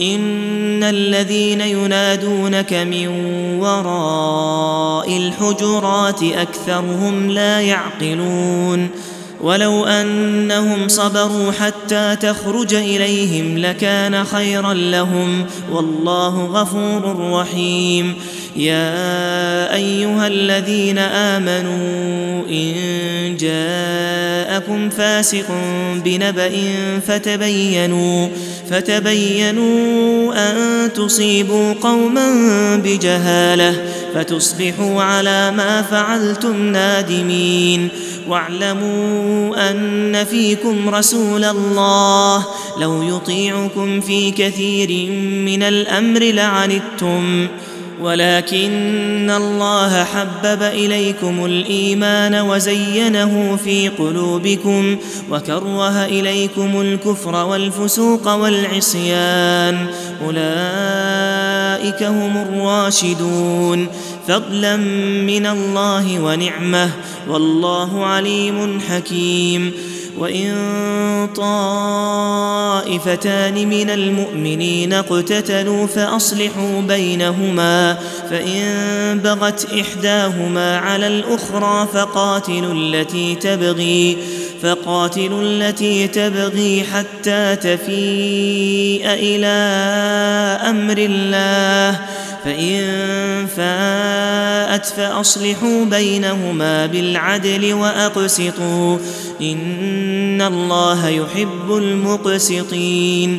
إن الذين ينادونك من وراء الحجرات أكثرهم لا يعقلون ولو أنهم صبروا حتى تخرج إليهم لكان خيرا لهم والله غفور رحيم. يا أيها الذين آمنوا إن جاءكم فاسق بنبأ فتبينوا فتبينوا أن تصيبوا قوما بجهالة فتصبحوا على ما فعلتم نادمين. واعلموا أن فيكم رسول الله. لو يطيعكم في كثير من الأمر لعنتم. ولكن الله حبب إليكم الإيمان وزينه في قلوبكم وكره إليكم الكفر والفسوق والعصيان. أولئك هم الراشدون. فضلا من الله ونعمة. والله عليم حكيم. وإن طائفتان من المؤمنين اقتتلوا فأصلحوا بينهما. فإن بغت إحداهما على الأخرى فقاتلوا التي تبغي. فقاتلوا التي تبغي حتى تفيء إلى أمر الله. فإن فاءت فأصلحوا بينهما بالعدل وأقسطوا. إن الله يحب المقسطين.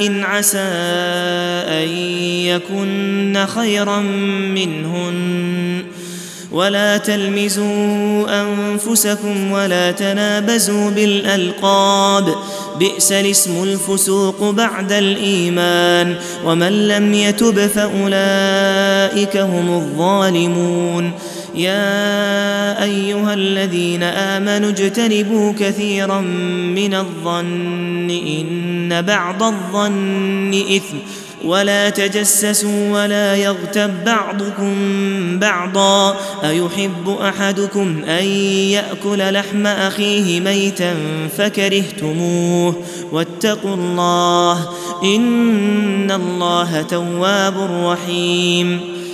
عسى أن يكن خيرا منهن. ولا تلمزوا أنفسكم ولا تنابزوا بالألقاب. بئس الاسم الفسوق بعد الإيمان. ومن لم يتب فأولئك هم الظالمون. يا أيها الذين آمنوا اجتنبوا كثيرا من الظن إن بعض الظن إثم. ولا تجسسوا ولا يغتب بعضكم بعضا أيحب أحدكم أن يأكل لحم أخيه ميتا فكرهتموه واتقوا الله إن الله تواب رحيم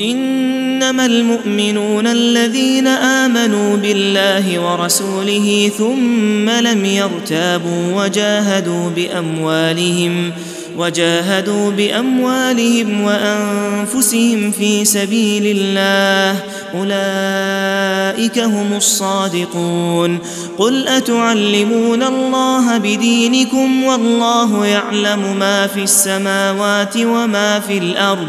إنما المؤمنون الذين آمنوا بالله ورسوله ثم لم يرتابوا وجاهدوا بأموالهم وجاهدوا بأموالهم وأنفسهم في سبيل الله أولئك هم الصادقون قل أتعلمون الله بدينكم والله يعلم ما في السماوات وما في الأرض